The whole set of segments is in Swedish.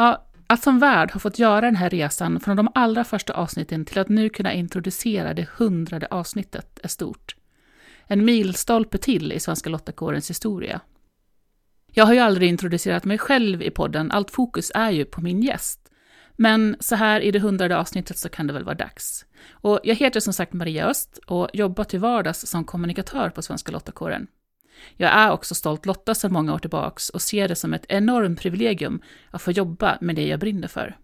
Ja, att som värd ha fått göra den här resan från de allra första avsnitten till att nu kunna introducera det hundrade avsnittet är stort. En milstolpe till i Svenska Lottakårens historia. Jag har ju aldrig introducerat mig själv i podden, allt fokus är ju på min gäst. Men så här i det hundrade avsnittet så kan det väl vara dags. Och jag heter som sagt Maria Öst och jobbar till vardags som kommunikatör på Svenska Lottakåren. Jag är också stolt Lotta sedan många år tillbaks och ser det som ett enormt privilegium att få jobba med det jag brinner för.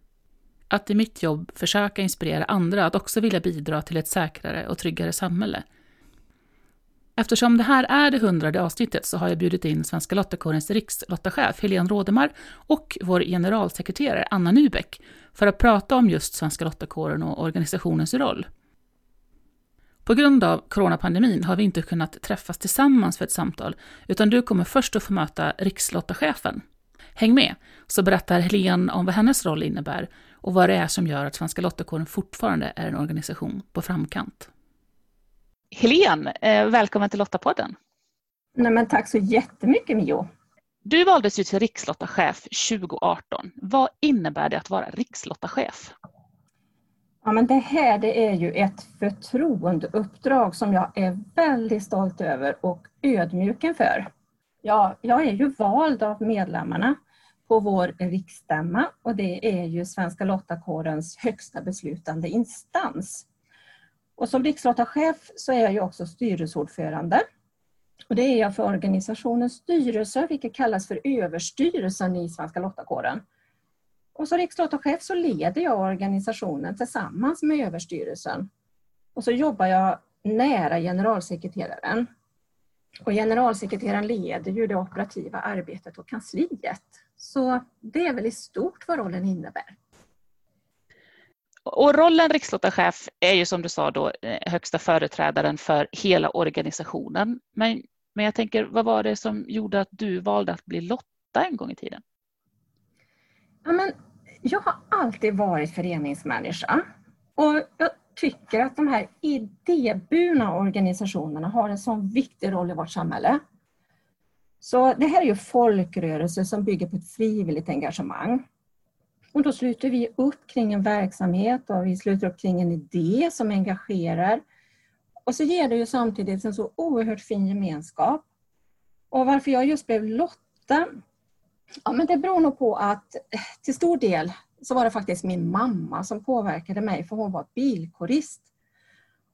Att i mitt jobb försöka inspirera andra att också vilja bidra till ett säkrare och tryggare samhälle. Eftersom det här är det hundrade avsnittet så har jag bjudit in Svenska Lottakårens rikslottachef Helene Rådemar och vår generalsekreterare Anna Nybeck för att prata om just Svenska Lottakåren och organisationens roll. På grund av coronapandemin har vi inte kunnat träffas tillsammans för ett samtal, utan du kommer först att få möta rikslottachefen. Häng med, så berättar Helene om vad hennes roll innebär och vad det är som gör att Svenska Lottakåren fortfarande är en organisation på framkant. Helene, eh, välkommen till Lottapodden. Nej, men tack så jättemycket Mio. Du valdes ju till rikslottachef 2018. Vad innebär det att vara rikslottachef? Ja, men det här det är ju ett förtroendeuppdrag som jag är väldigt stolt över och ödmjuk inför. Ja, jag är ju vald av medlemmarna på vår riksstämma och det är ju Svenska Lottakårens högsta beslutande instans. Och som rikslottachef så är jag ju också styrelseordförande. Och det är jag för organisationens styrelse, vilket kallas för överstyrelsen i Svenska Lottakåren. Och som riksdatorchef så leder jag organisationen tillsammans med överstyrelsen. Och så jobbar jag nära generalsekreteraren. Och generalsekreteraren leder ju det operativa arbetet och kansliet. Så det är väl i stort vad rollen innebär. Och rollen rikslottachef är ju som du sa då eh, högsta företrädaren för hela organisationen. Men, men jag tänker, vad var det som gjorde att du valde att bli Lotta en gång i tiden? Ja, men jag har alltid varit föreningsmänniska och jag tycker att de här idéburna organisationerna har en sån viktig roll i vårt samhälle. Så det här är ju folkrörelser som bygger på ett frivilligt engagemang. Och då sluter vi upp kring en verksamhet och vi sluter upp kring en idé som engagerar. Och så ger det ju samtidigt en så oerhört fin gemenskap. Och varför jag just blev Lotta Ja, men det beror nog på att eh, till stor del så var det faktiskt min mamma som påverkade mig för hon var bilkorist.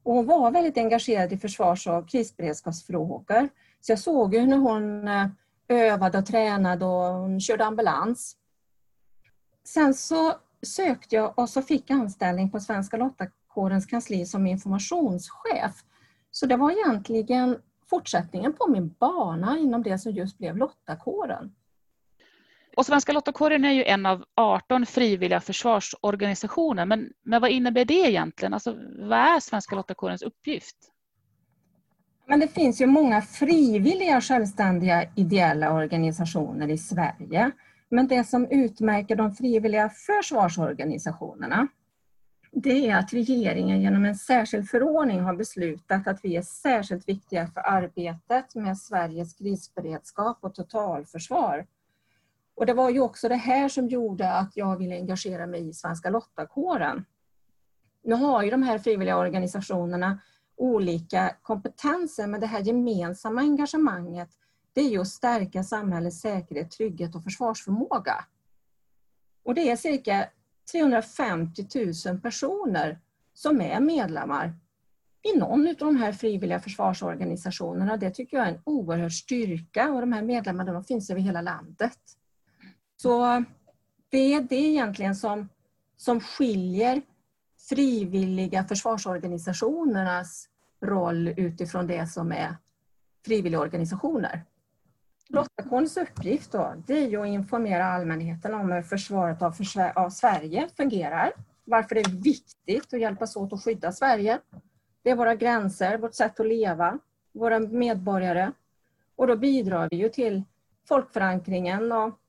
Och hon var väldigt engagerad i försvars och krisberedskapsfrågor. Så jag såg ju när hon eh, övade och tränade och hon körde ambulans. Sen så sökte jag och så fick anställning på Svenska Lottakårens kansli som informationschef. Så det var egentligen fortsättningen på min bana inom det som just blev Lottakåren. Och Svenska Lottakåren är ju en av 18 frivilliga försvarsorganisationer. Men, men vad innebär det egentligen? Alltså, vad är Svenska Lottakårens uppgift? Men det finns ju många frivilliga självständiga ideella organisationer i Sverige. Men det som utmärker de frivilliga försvarsorganisationerna det är att regeringen genom en särskild förordning har beslutat att vi är särskilt viktiga för arbetet med Sveriges krisberedskap och totalförsvar och det var ju också det här som gjorde att jag ville engagera mig i Svenska Lottakåren. Nu har ju de här frivilliga organisationerna olika kompetenser, men det här gemensamma engagemanget det är ju att stärka samhällets säkerhet, trygghet och försvarsförmåga. Och det är cirka 350 000 personer som är medlemmar i någon av de här frivilliga försvarsorganisationerna. Det tycker jag är en oerhörd styrka och de här medlemmarna de finns över hela landet. Så det är det egentligen som, som skiljer frivilliga försvarsorganisationernas roll utifrån det som är frivilligorganisationer. Lottakårens uppgift då, det är ju att informera allmänheten om hur försvaret av, försv av Sverige fungerar. Varför det är viktigt att hjälpas åt att skydda Sverige. Det är våra gränser, vårt sätt att leva, våra medborgare. Och då bidrar vi ju till folkförankringen och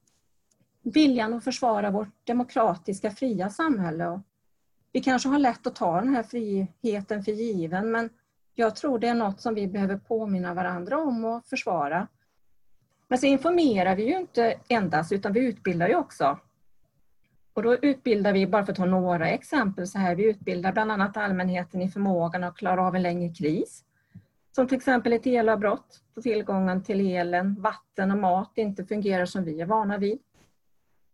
viljan att försvara vårt demokratiska fria samhälle. Vi kanske har lätt att ta den här friheten för given men jag tror det är något som vi behöver påminna varandra om och försvara. Men så informerar vi ju inte endast utan vi utbildar ju också. Och då utbildar vi, bara för att ta några exempel, så här, vi utbildar bland annat allmänheten i förmågan att klara av en längre kris. Som till exempel ett elavbrott, då tillgången till elen, vatten och mat inte fungerar som vi är vana vid.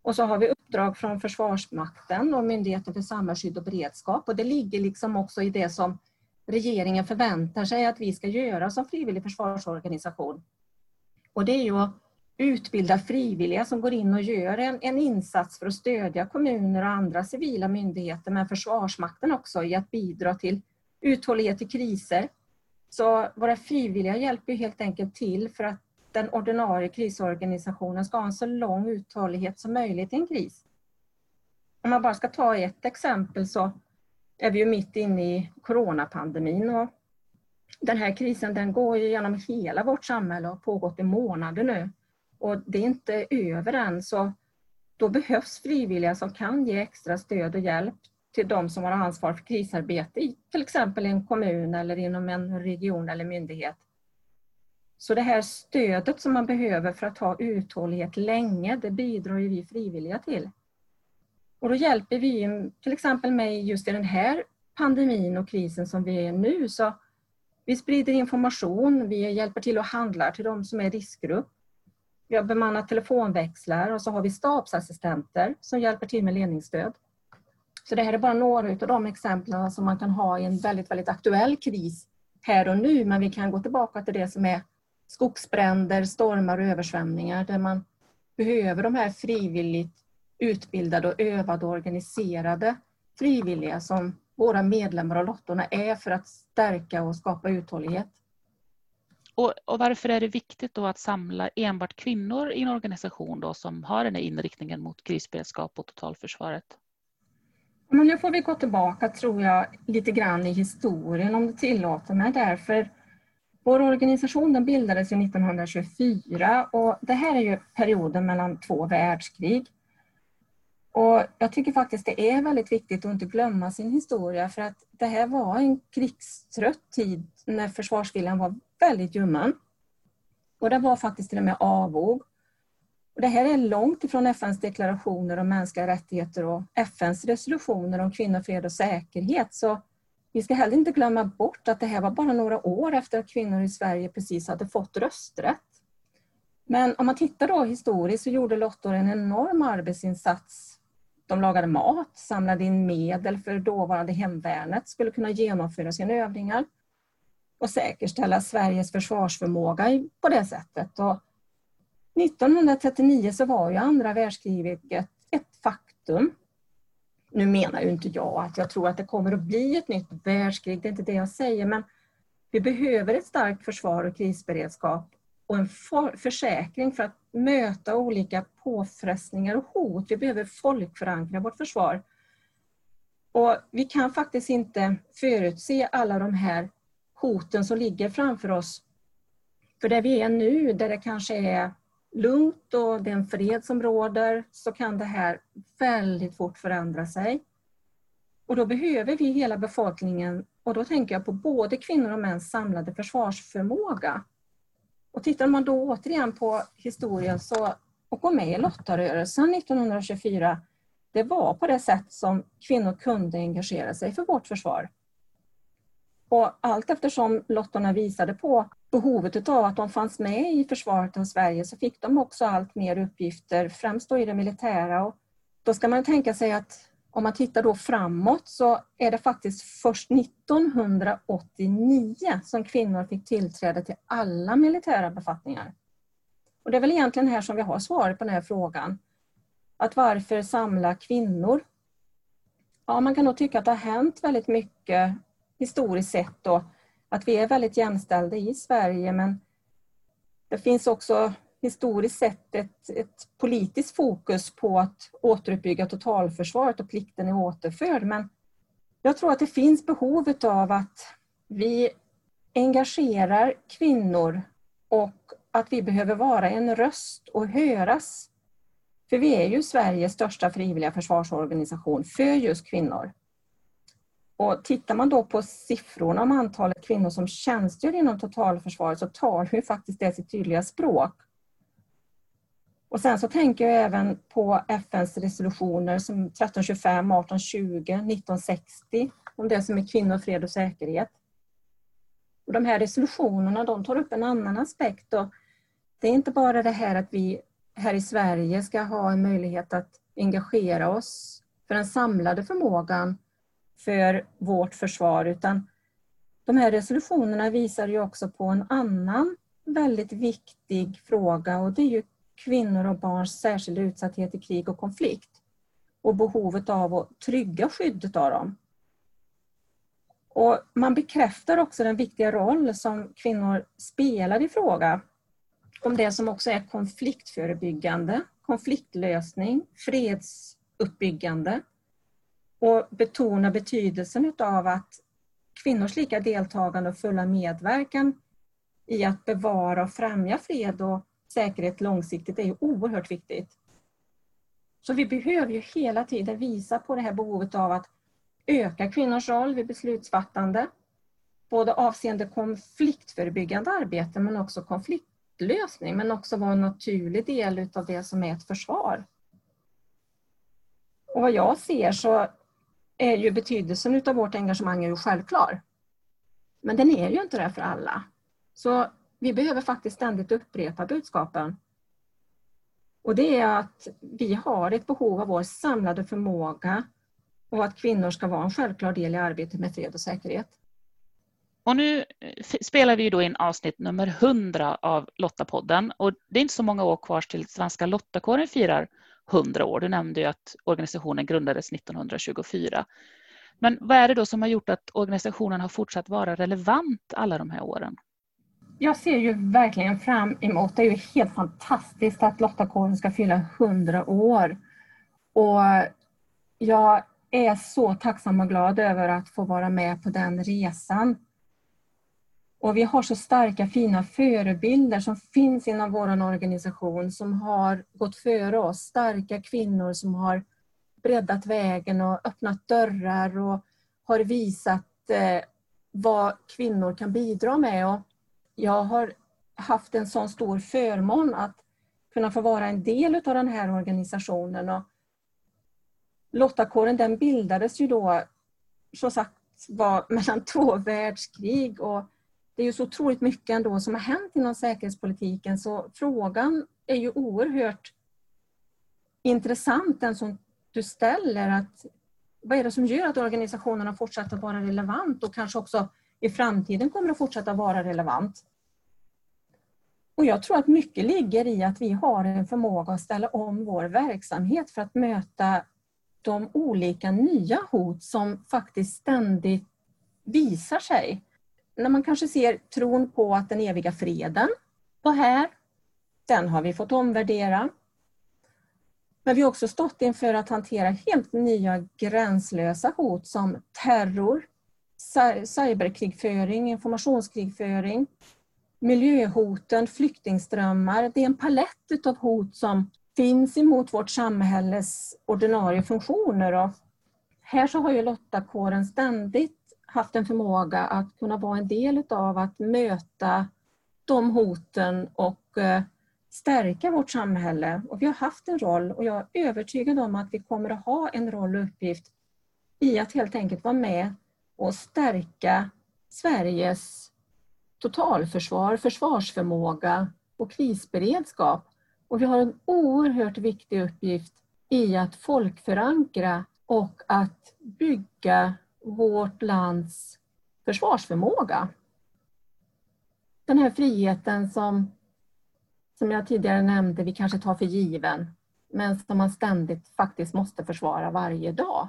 Och så har vi uppdrag från Försvarsmakten och Myndigheten för samhällsskydd och beredskap och det ligger liksom också i det som regeringen förväntar sig att vi ska göra som frivillig försvarsorganisation. Och det är ju att utbilda frivilliga som går in och gör en, en insats för att stödja kommuner och andra civila myndigheter, men Försvarsmakten också i att bidra till uthållighet i kriser. Så våra frivilliga hjälper helt enkelt till för att den ordinarie krisorganisationen ska ha en så lång uthållighet som möjligt i en kris. Om man bara ska ta ett exempel så är vi ju mitt inne i coronapandemin och den här krisen den går genom hela vårt samhälle och har pågått i månader nu. Och det är inte över än så då behövs frivilliga som kan ge extra stöd och hjälp till de som har ansvar för krisarbete i till exempel en kommun eller inom en region eller myndighet. Så det här stödet som man behöver för att ha uthållighet länge, det bidrar ju vi frivilliga till. Och då hjälper vi till exempel mig just i den här pandemin och krisen som vi är nu. Så vi sprider information, vi hjälper till och handlar till de som är i riskgrupp. Vi har bemannat telefonväxlar och så har vi stabsassistenter som hjälper till med ledningsstöd. Så det här är bara några av de exemplen som man kan ha i en väldigt, väldigt aktuell kris här och nu, men vi kan gå tillbaka till det som är skogsbränder, stormar och översvämningar där man behöver de här frivilligt utbildade och övade och organiserade frivilliga som våra medlemmar och lottorna är för att stärka och skapa uthållighet. Och, och, varför är det viktigt då att samla enbart kvinnor i en organisation då som har den här inriktningen mot krisberedskap och totalförsvaret? Men nu får vi gå tillbaka, tror jag, lite grann i historien om du tillåter mig. Därför vår organisation den bildades 1924 och det här är ju perioden mellan två världskrig. Och jag tycker faktiskt det är väldigt viktigt att inte glömma sin historia för att det här var en krigstrött tid när försvarsviljan var väldigt ljummen. Och det var faktiskt till och med avog. Och det här är långt ifrån FNs deklarationer om mänskliga rättigheter och FNs resolutioner om kvinnor, fred och säkerhet. Så vi ska heller inte glömma bort att det här var bara några år efter att kvinnor i Sverige precis hade fått rösträtt. Men om man tittar då historiskt så gjorde Lottor en enorm arbetsinsats de lagade mat, samlade in medel för dåvarande hemvärnet skulle kunna genomföra sina övningar och säkerställa Sveriges försvarsförmåga på det sättet. Och 1939 så var ju andra världskriget ett faktum. Nu menar ju inte jag att jag tror att det kommer att bli ett nytt världskrig, det är inte det jag säger, men vi behöver ett starkt försvar och krisberedskap och en för försäkring för att möta olika påfrestningar och hot. Vi behöver folkförankra vårt försvar. Och vi kan faktiskt inte förutse alla de här hoten som ligger framför oss. För där vi är nu, där det kanske är lugnt och det är en fred som råder, så kan det här väldigt fort förändra sig. Och då behöver vi hela befolkningen, och då tänker jag på både kvinnor och mäns samlade försvarsförmåga. Och tittar man då återigen på historien så, och gå med i lottarörelsen 1924, det var på det sätt som kvinnor kunde engagera sig för vårt försvar. Och allt eftersom lottorna visade på behovet av att de fanns med i försvaret av Sverige så fick de också allt mer uppgifter, främst då i det militära. Och då ska man tänka sig att om man tittar då framåt så är det faktiskt först 1989 som kvinnor fick tillträde till alla militära befattningar. Och det är väl egentligen här som vi har svaret på den här frågan. Att varför samla kvinnor? Ja, man kan nog tycka att det har hänt väldigt mycket historiskt sett då, att vi är väldigt jämställda i Sverige men det finns också historiskt sett ett, ett politiskt fokus på att återuppbygga totalförsvaret och plikten är återförd. Men jag tror att det finns behovet av att vi engagerar kvinnor och att vi behöver vara en röst och höras. För vi är ju Sveriges största frivilliga försvarsorganisation för just kvinnor. Och tittar man då på siffrorna om antalet kvinnor som tjänstgör inom totalförsvaret så talar ju faktiskt det sitt tydliga språk. Och sen så tänker jag även på FNs resolutioner som 1325, 1820, 1960 om det som är kvinnor, fred och säkerhet. Och de här resolutionerna de tar upp en annan aspekt. Och det är inte bara det här att vi här i Sverige ska ha en möjlighet att engagera oss för den samlade förmågan för vårt försvar utan de här resolutionerna visar ju också på en annan väldigt viktig fråga och det är ju kvinnor och barns särskilda utsatthet i krig och konflikt och behovet av att trygga skyddet av dem. Och man bekräftar också den viktiga roll som kvinnor spelar i fråga om det som också är konfliktförebyggande, konfliktlösning, fredsuppbyggande och betona betydelsen av att kvinnors lika deltagande och fulla medverkan i att bevara och främja fred och säkerhet långsiktigt är ju oerhört viktigt. Så vi behöver ju hela tiden visa på det här behovet av att öka kvinnors roll vid beslutsfattande. Både avseende konfliktförebyggande arbete men också konfliktlösning men också vara en naturlig del av det som är ett försvar. Och vad jag ser så är ju betydelsen av vårt engagemang är ju självklar. Men den är ju inte det för alla. Så vi behöver faktiskt ständigt upprepa budskapen. Och det är att vi har ett behov av vår samlade förmåga och att kvinnor ska vara en självklar del i arbetet med fred och säkerhet. Och nu eh, spelar vi då in avsnitt nummer 100 av Lottapodden och det är inte så många år kvar till Svenska Lottakåren firar 100 år. Du nämnde ju att organisationen grundades 1924. Men vad är det då som har gjort att organisationen har fortsatt vara relevant alla de här åren? Jag ser ju verkligen fram emot, det är ju helt fantastiskt att Lottakåren ska fylla 100 år. Och jag är så tacksam och glad över att få vara med på den resan. Och vi har så starka fina förebilder som finns inom vår organisation som har gått före oss. Starka kvinnor som har breddat vägen och öppnat dörrar och har visat eh, vad kvinnor kan bidra med. Och jag har haft en sån stor förmån att kunna få vara en del av den här organisationen. Och Lottakåren den bildades ju då, som sagt var mellan två världskrig och det är ju så otroligt mycket ändå som har hänt inom säkerhetspolitiken så frågan är ju oerhört intressant den som du ställer. Att vad är det som gör att organisationerna fortsätter att vara relevant och kanske också i framtiden kommer att fortsätta vara relevant? Och jag tror att mycket ligger i att vi har en förmåga att ställa om vår verksamhet för att möta de olika nya hot som faktiskt ständigt visar sig när man kanske ser tron på att den eviga freden var här, den har vi fått omvärdera. Men vi har också stått inför att hantera helt nya gränslösa hot som terror, cyberkrigföring, informationskrigföring, miljöhoten, flyktingströmmar. Det är en palett av hot som finns emot vårt samhälles ordinarie funktioner. Och här så har ju Lottakåren ständigt haft en förmåga att kunna vara en del av att möta de hoten och eh, stärka vårt samhälle. Och vi har haft en roll och jag är övertygad om att vi kommer att ha en roll och uppgift i att helt enkelt vara med och stärka Sveriges totalförsvar, försvarsförmåga och krisberedskap. Och vi har en oerhört viktig uppgift i att folkförankra och att bygga vårt lands försvarsförmåga. Den här friheten som, som jag tidigare nämnde, vi kanske tar för given, men som man ständigt faktiskt måste försvara varje dag.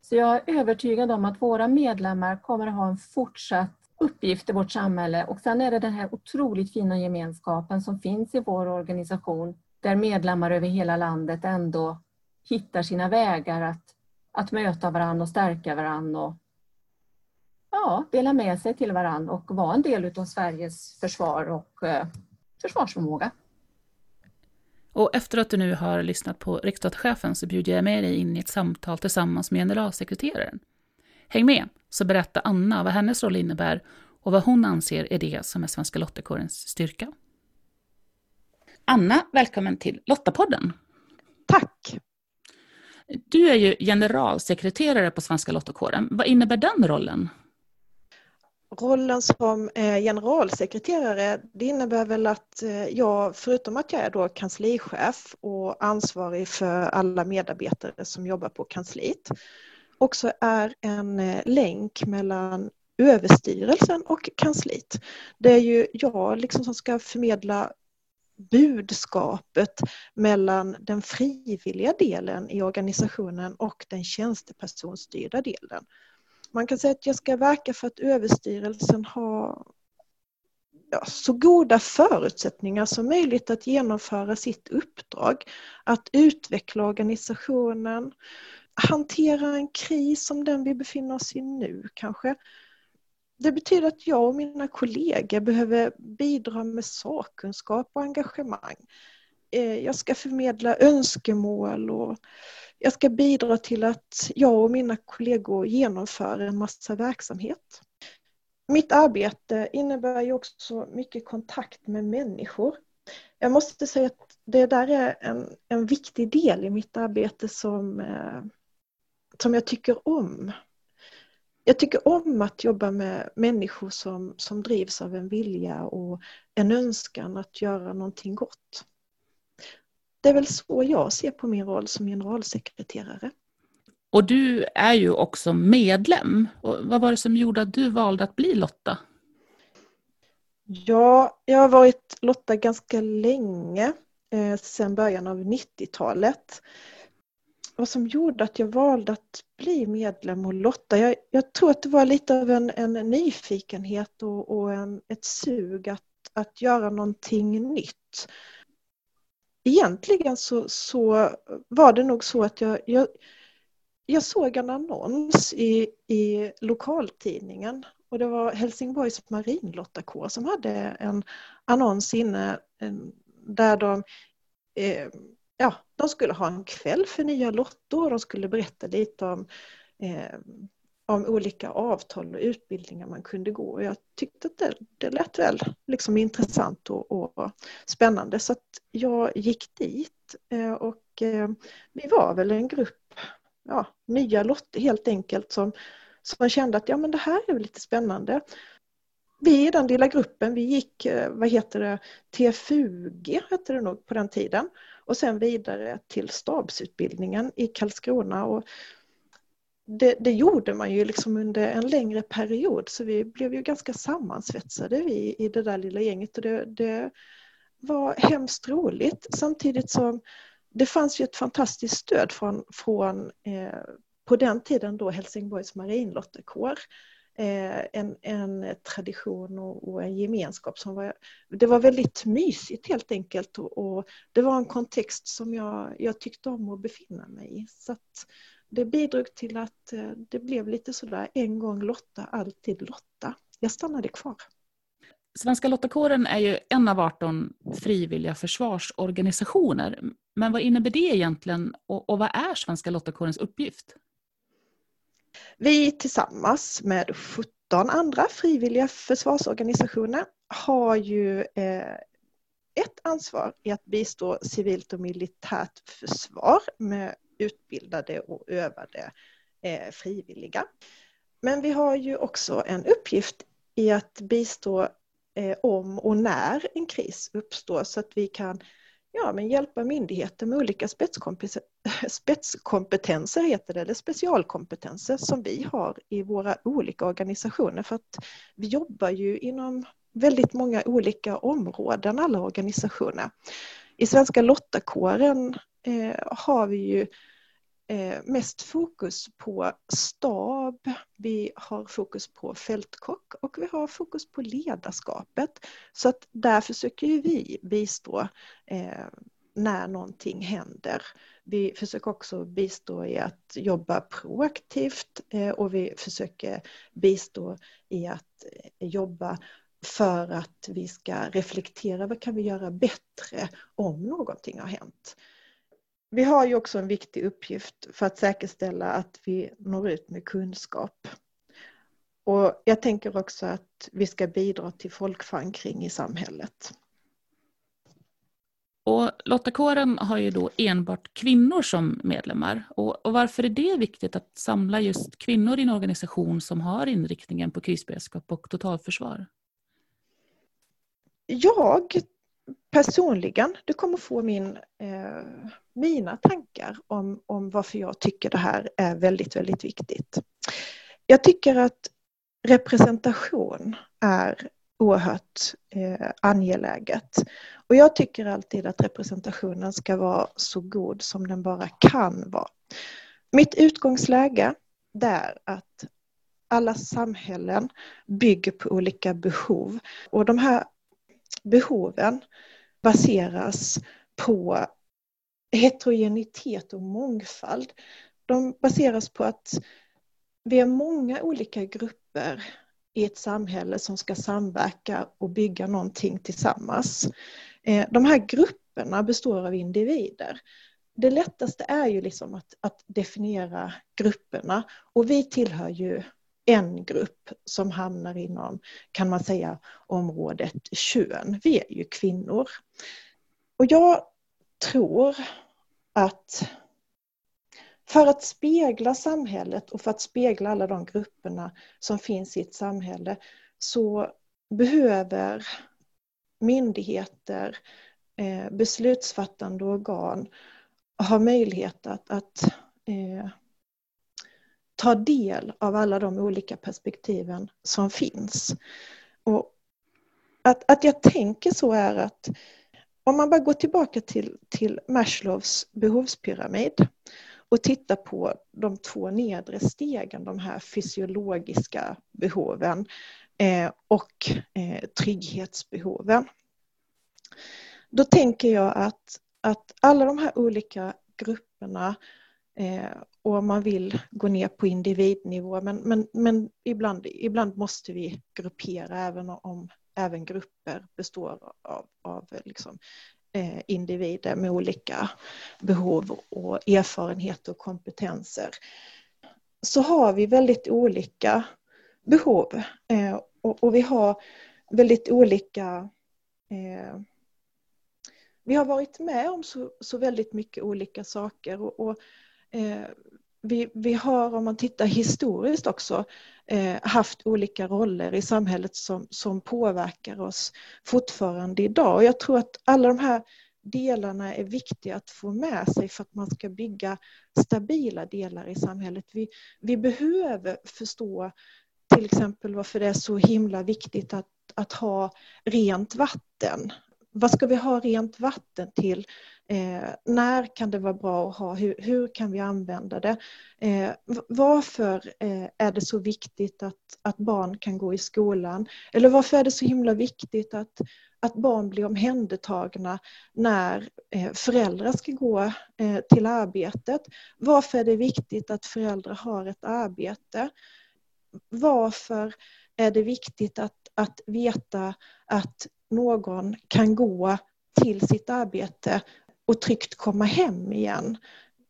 Så jag är övertygad om att våra medlemmar kommer att ha en fortsatt uppgift i vårt samhälle och sen är det den här otroligt fina gemenskapen som finns i vår organisation där medlemmar över hela landet ändå hittar sina vägar att, att möta varandra och stärka varandra och ja, dela med sig till varandra och vara en del av Sveriges försvar och eh, försvarsförmåga. Och efter att du nu har lyssnat på riksdatschefen så bjuder jag med dig in i ett samtal tillsammans med generalsekreteraren. Häng med, så berättar Anna vad hennes roll innebär och vad hon anser är det som är Svenska Lottakårens styrka. Anna, välkommen till Lottapodden. Tack! Du är ju generalsekreterare på Svenska lottokåren. Vad innebär den rollen? Rollen som eh, generalsekreterare det innebär väl att eh, jag, förutom att jag är då kanslichef och ansvarig för alla medarbetare som jobbar på kansliet, också är en eh, länk mellan överstyrelsen och kansliet. Det är ju jag liksom som ska förmedla budskapet mellan den frivilliga delen i organisationen och den tjänstepersonstyrda delen. Man kan säga att jag ska verka för att överstyrelsen har ja, så goda förutsättningar som möjligt att genomföra sitt uppdrag. Att utveckla organisationen, hantera en kris som den vi befinner oss i nu kanske. Det betyder att jag och mina kollegor behöver bidra med sakkunskap och engagemang. Eh, jag ska förmedla önskemål och jag ska bidra till att jag och mina kollegor genomför en massa verksamhet. Mitt arbete innebär ju också mycket kontakt med människor. Jag måste säga att det där är en, en viktig del i mitt arbete som, eh, som jag tycker om. Jag tycker om att jobba med människor som, som drivs av en vilja och en önskan att göra någonting gott. Det är väl så jag ser på min roll som generalsekreterare. Och du är ju också medlem. Och vad var det som gjorde att du valde att bli Lotta? Ja, jag har varit Lotta ganska länge, eh, sedan början av 90-talet. Vad som gjorde att jag valde att bli medlem och Lotta, jag, jag tror att det var lite av en, en nyfikenhet och, och en, ett sug att, att göra någonting nytt. Egentligen så, så var det nog så att jag, jag, jag såg en annons i, i lokaltidningen. Och det var Helsingborgs marinlottakår som hade en annons inne eh, där de, eh, ja, de skulle ha en kväll för nya lottor och de skulle berätta lite om eh, om olika avtal och utbildningar man kunde gå. Och jag tyckte att det, det lät väl liksom intressant och, och spännande så att jag gick dit eh, och eh, vi var väl en grupp ja, nya lotter helt enkelt som, som kände att ja men det här är väl lite spännande. Vi i den lilla gruppen, vi gick, eh, vad heter det, TFUG hette det nog på den tiden och sen vidare till stabsutbildningen i Karlskrona. Och det, det, gjorde man ju liksom under en längre period. Så vi blev ju ganska sammansvetsade vi i det där lilla gänget. Och det, det var hemskt roligt. Samtidigt som det fanns ju ett fantastiskt stöd från, från eh, på den tiden då Helsingborgs marinlottekår. Eh, en, en tradition och, och, en gemenskap som var, det var väldigt mysigt helt enkelt och, och det var en kontext som jag, jag tyckte om att befinna mig i. Så att, det bidrog till att eh, det blev lite sådär en gång Lotta, alltid Lotta. Jag stannade kvar. Svenska Lottakåren är ju en av 18 frivilliga försvarsorganisationer. Men vad innebär det egentligen och, och vad är Svenska Lottakårens uppgift? Vi tillsammans med 17 andra frivilliga försvarsorganisationer har ju eh, ett ansvar i att bistå civilt och militärt försvar med utbildade och övade eh, frivilliga. Men vi har ju också en uppgift i att bistå eh, om och när en kris uppstår så att vi kan ja, men hjälpa myndigheter med olika spetskompetenser, spetskompetenser heter det, eller specialkompetenser som vi har i våra olika organisationer för att vi jobbar ju inom väldigt många olika områden, alla organisationer. I Svenska Lottakåren eh, har vi ju eh, mest fokus på stab, vi har fokus på fältkock och vi har fokus på ledarskapet. Så att där försöker vi bistå eh, när någonting händer. Vi försöker också bistå i att jobba proaktivt eh, och vi försöker bistå i att eh, jobba för att vi ska reflektera vad kan vi göra bättre om någonting har hänt. Vi har ju också en viktig uppgift för att säkerställa att vi når ut med kunskap. Och jag tänker också att vi ska bidra till folkförankring i samhället. Och Lottakåren har ju då enbart kvinnor som medlemmar. Och, och, varför är det viktigt att samla just kvinnor i en organisation som har inriktningen på krisberedskap och totalförsvar? Jag personligen, du kommer få min, eh, mina tankar om, om varför jag tycker det här är väldigt, väldigt viktigt. Jag tycker att representation är oerhört eh, angeläget. Och jag tycker alltid att representationen ska vara så god som den bara kan vara. Mitt utgångsläge är att alla samhällen bygger på olika behov och de här behoven baseras på heterogenitet och mångfald. De baseras på att vi är många olika grupper i ett samhälle som ska samverka och bygga någonting tillsammans. Eh, de här grupperna består av individer. Det lättaste är ju liksom att, att definiera grupperna och vi tillhör ju en grupp som hamnar inom, kan man säga, området kön. Vi är ju kvinnor. Och jag tror att för att spegla samhället och för att spegla alla de grupperna som finns i ett samhälle så behöver myndigheter, eh, beslutsfattande organ ha möjlighet att, att eh, ta del av alla de olika perspektiven som finns. Och att, att jag tänker så är att om man bara går tillbaka till, till Maslows behovspyramid och titta på de två nedre stegen, de här fysiologiska behoven eh, och eh, trygghetsbehoven. Då tänker jag att, att alla de här olika grupperna eh, och om man vill gå ner på individnivå men, men, men ibland, ibland måste vi gruppera även om även grupper består av, av liksom, Eh, individer med olika behov och erfarenheter och kompetenser så har vi väldigt olika behov eh, och, vi har väldigt olika eh, vi har varit med om så, så väldigt mycket olika saker och, och eh, vi, vi har, om man tittar historiskt också, eh, haft olika roller i samhället som, som påverkar oss fortfarande idag. Och jag tror att alla de här delarna är viktiga att få med sig för att man ska bygga stabila delar i samhället. Vi, vi behöver förstå till exempel varför det är så himla viktigt att, att ha rent vatten. Vad ska vi ha rent vatten till? Eh, när kan det vara bra att ha? Hur, hur kan vi använda det? Eh, varför eh, är det så viktigt att, att barn kan gå i skolan? Eller varför är det så himla viktigt att, att barn blir omhändertagna när eh, föräldrar ska gå eh, till arbetet? Varför är det viktigt att föräldrar har ett arbete? Varför är det viktigt att, att veta att någon kan gå till sitt arbete och tryggt komma hem igen.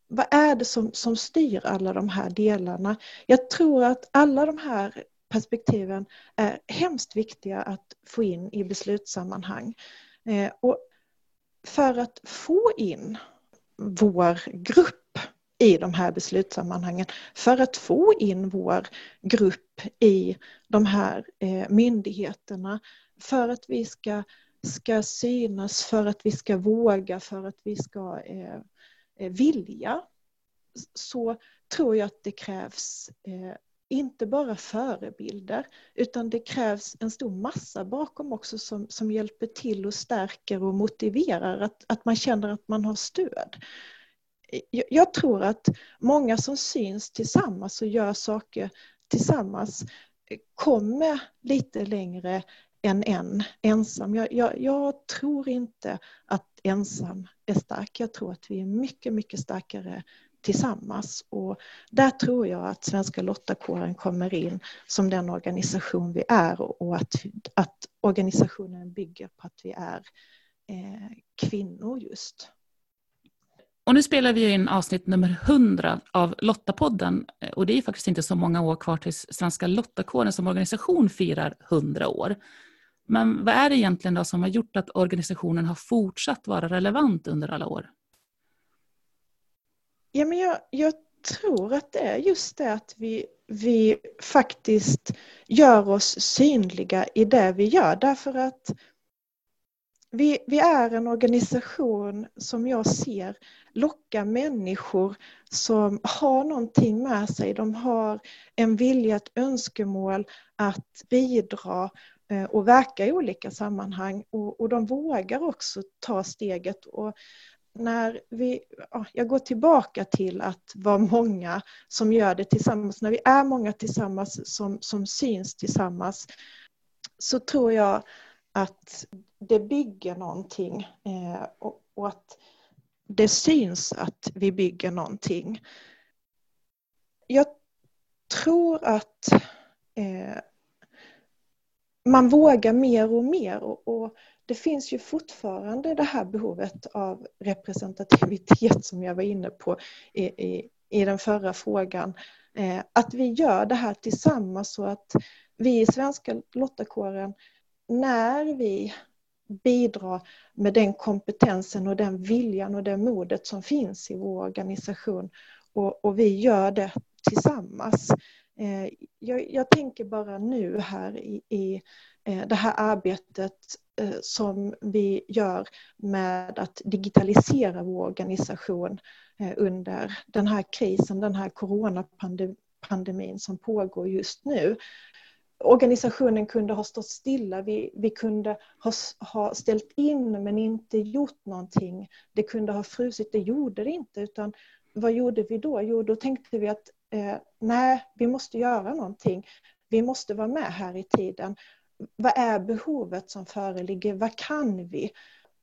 Vad är det som, som styr alla de här delarna? Jag tror att alla de här perspektiven är hemskt viktiga att få in i beslutssammanhang. Eh, och för att få in vår grupp i de här beslutssammanhangen, för att få in vår grupp i de här eh, myndigheterna, för att vi ska ska synas, för att vi ska våga, för att vi ska eh, eh, vilja så tror jag att det krävs eh, inte bara förebilder utan det krävs en stor massa bakom också som, som hjälper till och stärker och motiverar att, att man känner att man har stöd. Eh, jag tror att många som syns tillsammans och gör saker tillsammans eh, kommer lite längre än en ensam. Jag, jag, jag, tror inte att ensam är stark. Jag tror att vi är mycket, mycket starkare tillsammans. Och där tror jag att Svenska Lottakåren kommer in som den organisation vi är och att, att organisationen bygger på att vi är eh, kvinnor just. Och nu spelar vi in avsnitt nummer 100 av Lottapodden och det är faktiskt inte så många år kvar tills Svenska Lottakåren som organisation firar 100 år. Men vad är det egentligen då som har gjort att organisationen har fortsatt vara relevant under alla år? Ja, men jag, jag tror att det är just det att vi, vi faktiskt gör oss synliga i det vi gör. Därför att vi, vi är en organisation som jag ser lockar människor som har någonting med sig. De har en vilja, ett önskemål att bidra Eh, och verka i olika sammanhang och, och de vågar också ta steget. Och när vi, jag går tillbaka till att vara många som gör det tillsammans. När vi är många tillsammans som, som syns tillsammans så tror jag att det bygger någonting eh, och, och, att det syns att vi bygger någonting. Jag tror att eh, man vågar mer och mer och, och, det finns ju fortfarande det här behovet av representativitet som jag var inne på i, i, i den förra frågan. Eh, att vi gör det här tillsammans så att vi i Svenska Lottakåren när vi bidrar med den kompetensen och den viljan och det modet som finns i vår organisation och, och vi gör det tillsammans. Eh, jag, jag, tänker bara nu här i, i eh, det här arbetet eh, som vi gör med att digitalisera vår organisation eh, under den här krisen, den här coronapandemin som pågår just nu organisationen kunde ha stått stilla, vi, vi kunde ha, ha ställt in men inte gjort någonting. Det kunde ha frusit, det gjorde det inte. Utan vad gjorde vi då? Jo, då tänkte vi att eh, nej, vi måste göra någonting. Vi måste vara med här i tiden. Vad är behovet som föreligger? Vad kan vi?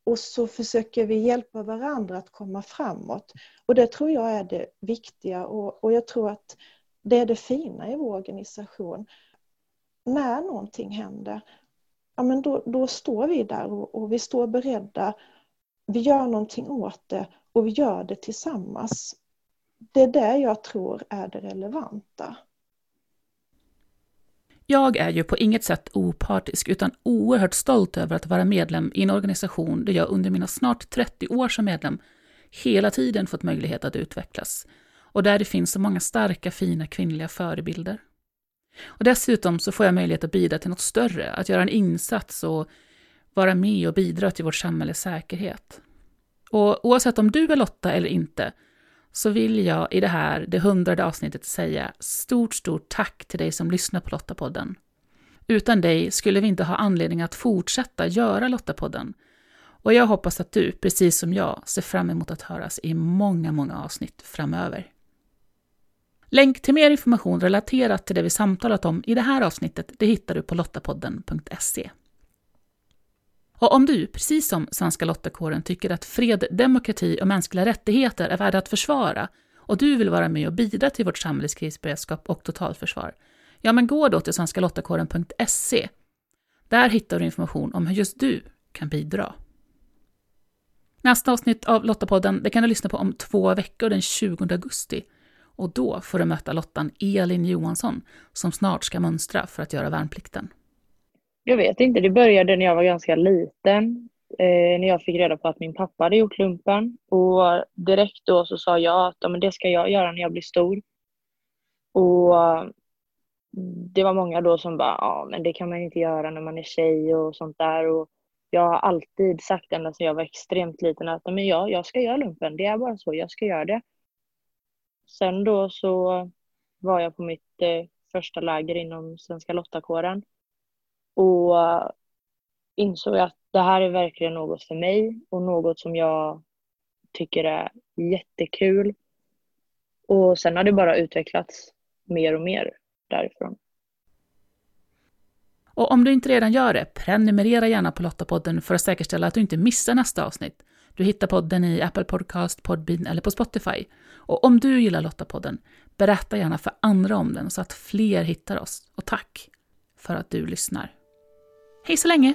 Och så försöker vi hjälpa varandra att komma framåt. Och det tror jag är det viktiga och, och jag tror att det är det fina i vår organisation när någonting händer, ja, men då, då står vi där och, och, vi står beredda. Vi gör någonting åt det och vi gör det tillsammans. Det är det jag tror är det relevanta. Jag är ju på inget sätt opartisk utan oerhört stolt över att vara medlem i en organisation där jag under mina snart 30 år som medlem hela tiden fått möjlighet att utvecklas och där det finns så många starka, fina kvinnliga förebilder. Och dessutom så får jag möjlighet att bidra till något större, att göra en insats och vara med och bidra till vårt samhälles säkerhet. Och oavsett om du är Lotta eller inte, så vill jag i det här, det hundrade avsnittet, säga stort, stort tack till dig som lyssnar på Lottapodden. Utan dig skulle vi inte ha anledning att fortsätta göra Lottapodden. Och jag hoppas att du, precis som jag, ser fram emot att höras i många, många avsnitt framöver. Länk till mer information relaterat till det vi samtalat om i det här avsnittet det hittar du på lottapodden.se. Och om du, precis som Svenska Lottakåren, tycker att fred, demokrati och mänskliga rättigheter är värda att försvara och du vill vara med och bidra till vårt samhälles krisberedskap och totalförsvar, ja men gå då till svenskalottakåren.se. Där hittar du information om hur just du kan bidra. Nästa avsnitt av Lottapodden det kan du lyssna på om två veckor den 20 augusti och då får du möta Lottan Elin Johansson som snart ska mönstra för att göra värnplikten. Jag vet inte, det började när jag var ganska liten. Eh, när jag fick reda på att min pappa hade gjort lumpen. Och direkt då så sa jag att ja, men det ska jag göra när jag blir stor. Och mm, det var många då som bara, ja men det kan man inte göra när man är tjej och sånt där. Och jag har alltid sagt ända sedan jag var extremt liten att men ja, jag ska göra lumpen. Det är bara så, jag ska göra det. Sen då så var jag på mitt eh, första läger inom Svenska Lottakåren och eh, insåg att det här är verkligen något för mig och något som jag tycker är jättekul. Och sen har det bara utvecklats mer och mer därifrån. Och om du inte redan gör det, prenumerera gärna på Lottapodden för att säkerställa att du inte missar nästa avsnitt. Du hittar podden i Apple Podcast, Podbean eller på Spotify. Och om du gillar Lottapodden, berätta gärna för andra om den så att fler hittar oss. Och tack för att du lyssnar. Hej så länge!